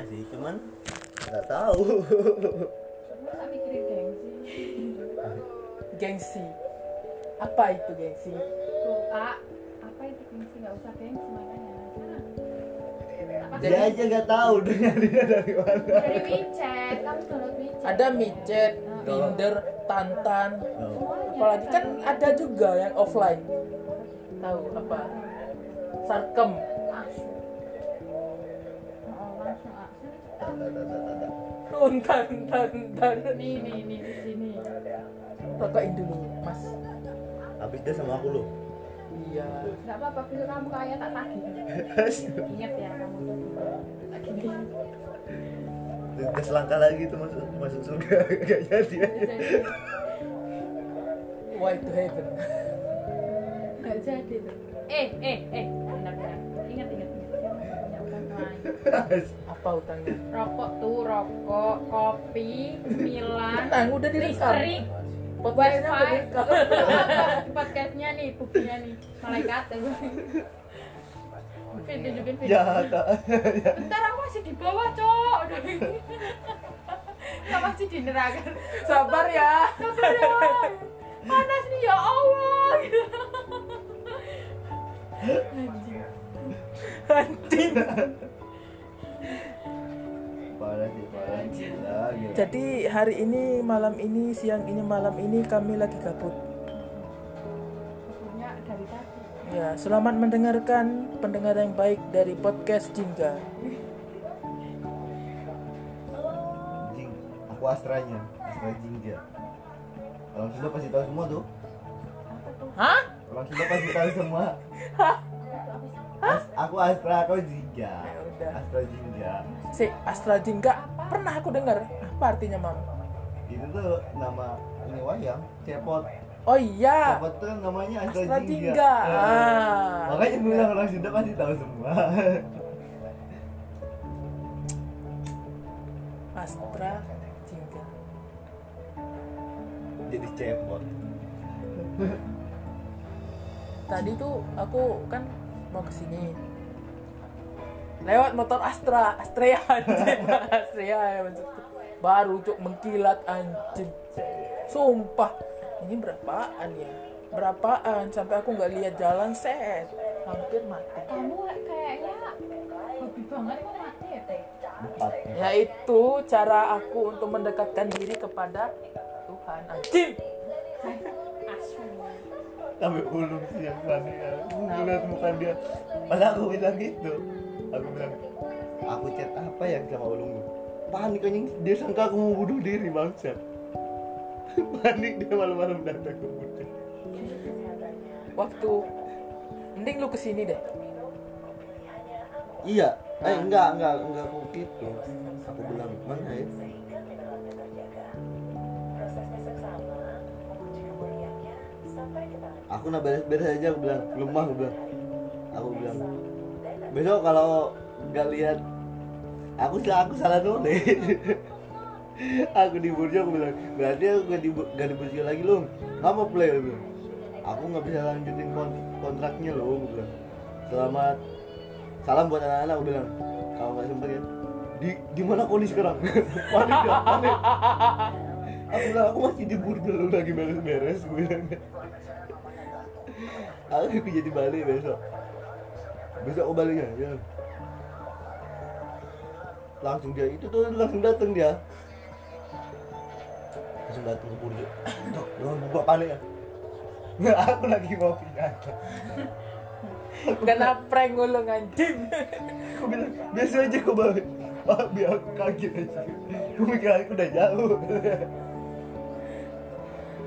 iya sih cuman nggak tahu. Gengsi? gengsi. Apa itu gengsi? Tuh, A, apa itu gengsi? Nggak usah gengsi makanya. Apa dia aja nggak tahu dengerin dari mana. Dari WeChat, kamu download WeChat. ada micet tinder tantan. Oh. Apalagi kan ada juga yang offline. Tahu apa? Sarkem Untan tantan Nih, nih, nih, di sini. rokokin dulu mas habis dia sama aku loh iya Nggak apa-apa, besok kamu kaya tak tagih. Ingat ya, kamu tuh tagih nih. Udah selangkah lagi tuh masuk masuk surga gak jadi way to heaven Nggak jadi tuh. Eh, eh, eh. Ingat, ingat, ingat. Lain. Apa utangnya Rokok tuh, rokok, kopi, cemilan, tenang udah direkam listrik, podcastnya udah direkam Podcastnya nih, buktinya nih. Malaikat ya. Vin, tunjukin Vin. ya tak Bentar aku masih di bawah, Cok. Nggak masih di neraka. sabar ya Sabar ya. Panas nih ya Allah. Gitu. Anjing. anjing jadi hari ini malam ini siang ini malam ini kami lagi gabut. Punya dari tadi. ya selamat mendengarkan pendengar yang baik dari podcast Jingga. Jing aku astranya astra jingga. Orang Sunda pasti tahu semua tuh. Hah? Orang Sunda pasti tahu semua. As- aku astra kau jingga. Ya astra jingga. Si Astra Jingga pernah aku dengar apa artinya mam? Itu tuh nama ini wayang cepot oh iya. Cepot tuh namanya astra, Astra jingga, Jingga. Eh, Ah. makanya gue bilang orang Sunda pasti tahu semua. Astra Jingga. Jadi cepot tadi tuh aku kan mau ke sini lewat motor Astra. Astrea Astrea ya maksudku baru cuk mengkilat anjing. Sumpah. Ini berapaan ya? Berapaan? Sampai aku nggak lihat jalan set. Hampir mati. Kamu kayaknya hobi banget kok mati ya, Teh? empat ya itu cara aku untuk mendekatkan diri kepada Tuhan. Anjing! Asu. sampai ulung sih yang panik aku ngeliat muka dia. Padahal aku bilang gitu. Aku bilang aku chat apa yang sama ulung panik anjing. Dia sangka aku mau bunuh diri bangsat. Panik dia malam-malam datang ke bunuh. Waktu mending lu ke sini deh. Iya. Eh enggak enggak enggak aku gitu. Aku bilang mana ya? Aku nak beres-beres aja aku bilang lemah aku bilang. Aku bilang besok kalau nggak lihat aku salah aku salah nulis. Aku di burjo aku bilang berarti aku gak di gak di burjo lagi lu nggak mau play? Aku bilang aku nggak bisa lanjutin kon- kontraknya loh aku bilang selamat salam buat anak-anak. Aku bilang kalau nggak sempet ya? Di gimana kondisi sekarang? Panik dah panik aku bilang aku masih di burjo lu lagi beres-beres gue bilang. Aku jadi balik besok. Besok aku baliknya ya langsung dia itu tuh langsung datang dia. Langsung datang ke burjo Dok, jangan buka panik ya. Aku lagi ngopi aja kena prank ngulung anjing. Aku bilang biasa aja kau balik ah biar aku kaget aja. Aku mikir aku udah jauh.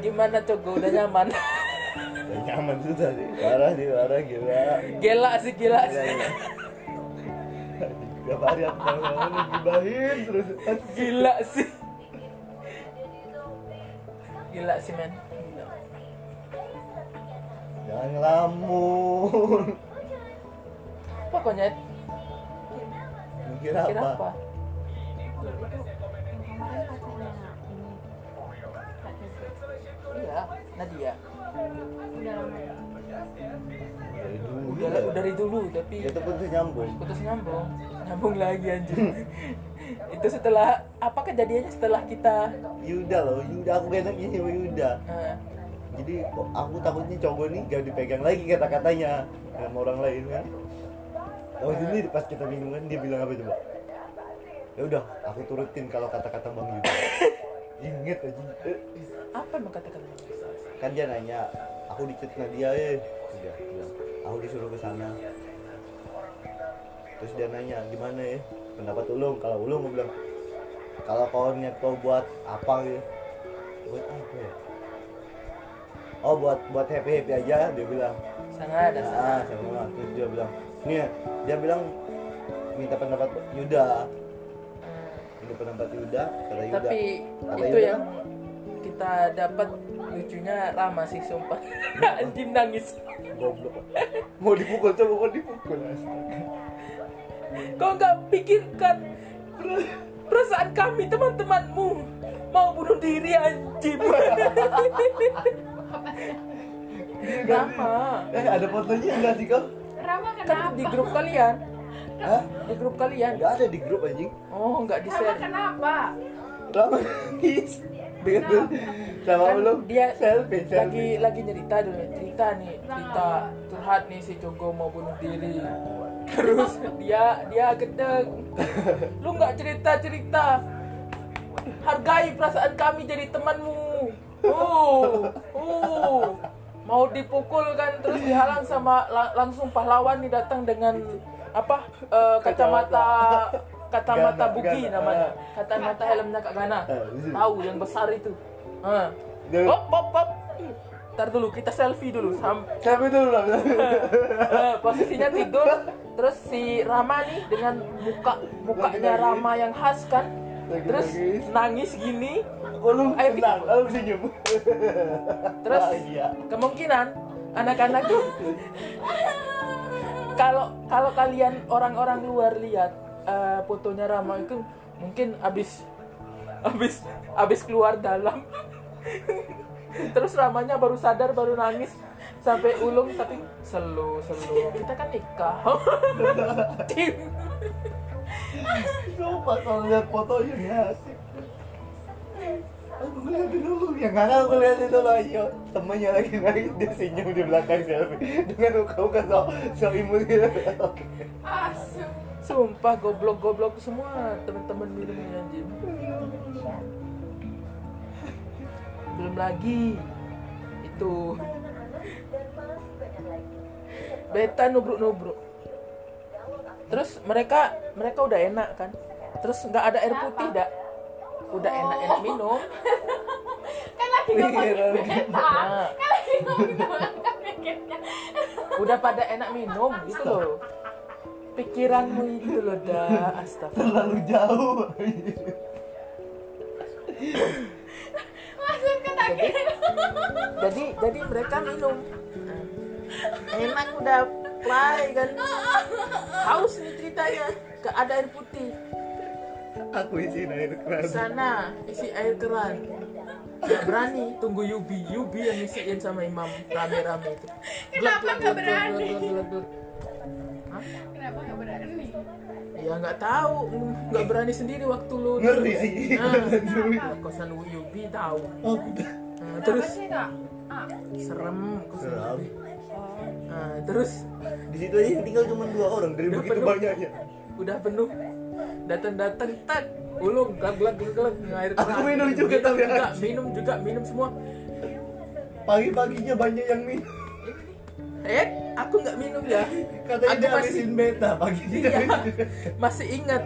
Gimana cogo udah nyaman? Udah nyaman susah sih. Parah sih parah gila. Gila sih. Gila sih. Tiap hari aku bangun gibahin terus gila sih gila sih men Gila. Jangan ngelamun pokoknya Mikir kira apa? apa iya Nadia Udah lama ya? Dari dulu udah, Iya. dari dulu tapi itu pun tuh nyambung. Putus nyambung. Nyambung lagi anjir itu setelah apa kejadiannya setelah kita? Yuda loh Yuda. Aku gak enaknya sama Yuda. Eh, jadi aku takutnya cowok nih gak dipegang lagi kata-katanya sama orang lain kan? Tahu sendiri pas kita minum kan dia bilang apa coba? Ya udah aku turutin kalau kata-kata bang Yuda. Inget aja apa emang kata-kata kan dia nanya aku dicet Nadia eh. Dia bilang aku disuruh ke sana. Terus dia nanya gimana ya pendapat ulung kalau ulung gue bilang kalau kau niat kau buat apa ya buat apa ya? Oh buat buat happy happy aja dia bilang. Sana ada sana ah sama. Terus dia bilang nih dia bilang minta pendapat Yuda. Eh, minta pendapat Yuda kata Yuda. Tapi Kata itu Yuda yang kita dapat lucunya Rama sih sumpah anjing nangis goblok mau dipukul coba mau dipukul kau nggak pikirkan per- perasaan kami teman-temanmu mau bunuh diri anjing Rama Eh ada fotonya enggak sih kau? Rama kan kenapa? di grup kalian Hah? di grup kalian Enggak ada di grup anjing. oh nggak di Rama share kenapa? Lama nangis. Sama kan lu. dia selfie lagi selfie. lagi cerita dulu cerita nih cerita curhat nih si Jogo mau bunuh diri. Terus dia dia gedeng. Lu nggak cerita cerita. Hargai perasaan kami jadi temanmu. Oh oh mau dipukul kan terus dihalang sama la- langsung pahlawan nih datang dengan apa eh, kacamata kacamata Gana, buki Gana. namanya kacamata helmnya kak Gana Eh, tahu yang besar itu. Dia- Hop, hop, hop. Ntar dulu kita selfie dulu sam Selfie dulu lah. Eh, posisinya tidur terus si Rama nih dengan muka mukanya. Rama yang khas kan terus nangis. gini Oh lu Ayo, senang, lu senyum. terus kemungkinan anak-anak kalau kalau kalian orang-orang luar lihat eh, fotonya Rama itu mungkin abis abis abis keluar dalam terus Ramanya baru sadar baru nangis sampai ulung tapi selu selu kita kan nikah. Sumpah kalau lihat fotonya ya asik. Ngeliatin dulu, yang nggak aku ngeliatin dulu ayo. Temannya lagi nangis dia senyum di belakang selfie. Dengan muka-muka so, so imut gitu. Oke. Sumpah goblok goblok semua teman-teman minumnya anjing. Belum lagi. Itu. Beta nubruk nubruk terus mereka mereka udah enak kan? Terus nggak ada air putih dak? Udah enak enak minum udah pada enak minum gitu loh. Pikiranmu itu loh dah. Astagfirullah. Terlalu jauh. Masuk ke takir. jadi jadi mereka minum. Enak udah play kan? Haus nih ceritanya. Gak ada air putih. Aku isi air keran. sana isi air keran Gak berani tunggu Yubi Yubi yang ngisiin sama Imam rame-rame itu Kenapa nggak berani? Kenapa nggak berani? ya nggak tahu nggak berani sendiri waktu lu Ngeri sih. nah, kosan Yubi tahu Oh, Nah, Terus? Ah. serem kosan. Yubi Oh. nah, terus Di situ aja yang tinggal cuma dua orang dari Udah begitu penuh. banyaknya. udah penuh datang datang tak ulung glak glak glak glak air Aku minum juga minum tapi juga anjing. minum juga minum semua. Pagi-paginya banyak yang minum. eh aku nggak minum ya. Katanya aku masih beta pagi iya masih ingat.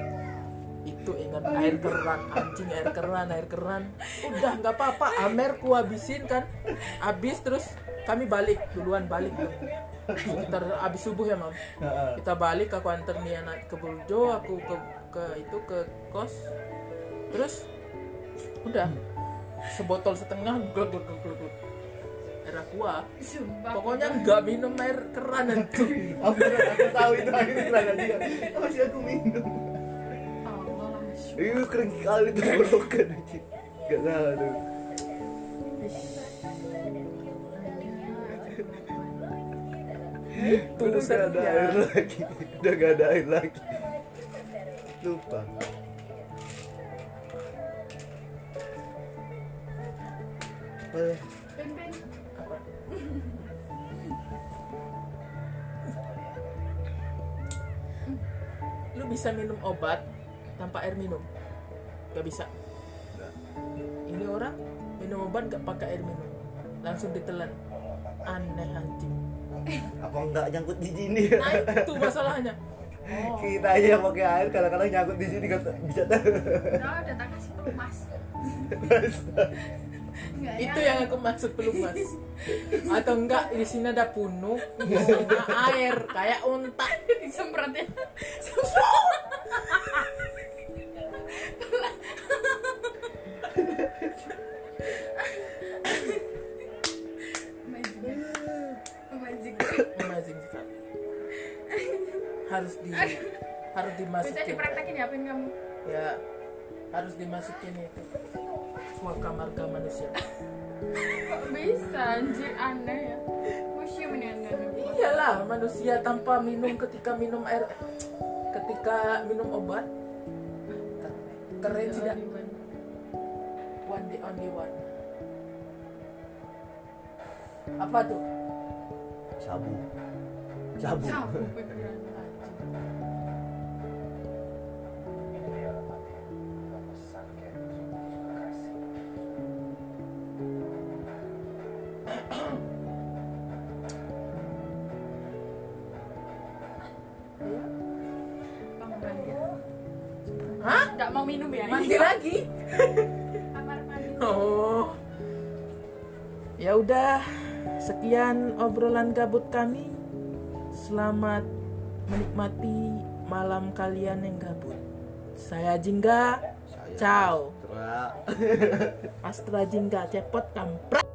Itu ingat air keran anjing air keran air keran. Udah nggak apa-apa Amer ku habisin kan. Habis terus kami balik duluan balik sekitar habis subuh ya mam. Kita balik aku antar nih anak ke Burjo aku ke ke itu ke kos terus udah sebotol setengah glek glek glek glek air aqua Sumpah. pokoknya nggak minum air keran itu Aku aku tahu itu air keran aja. Masih aku minum. Iya keren kali bolokan aja. Gak salah tuh. itu udah gak ada air lagi udah gak ada air lagi lupa. Eh. Apa? lu bisa minum obat tanpa air minum? Gak bisa? Ini orang minum obat gak pakai air minum. Langsung ditelan. Aneh anjing. Apa enggak nyangkut di sini? Nah itu masalahnya oh. kita aja yang pakai air kadang-kadang nyangkut di sini kata bisa udah tak kasih pelumas. Enggak itu ya. yang aku maksud pelumas atau enggak di sini ada punuk isinya air kayak unta disemprot ya. Magic. Magic. Harus di harus Bisa dimasukin dipraktekin ya pin kamu. ya harus dimasukin itu. Suaka marga manusia. Kok bisa anjir aneh ya. Museum ini aneh. iyalah manusia tanpa minum ketika minum air ketika minum obat keren tidak? one. Day only one. Apa tuh? Sabu. Sabu. Sabu. Hah Nggak mau minum ya? mandi lagi Kamar mandi. oh ya udah sekian obrolan gabut kami selamat menikmati malam kalian yang gabut. Saya Jingga. Saya ciao. Astra. Astra Jingga cepot kampret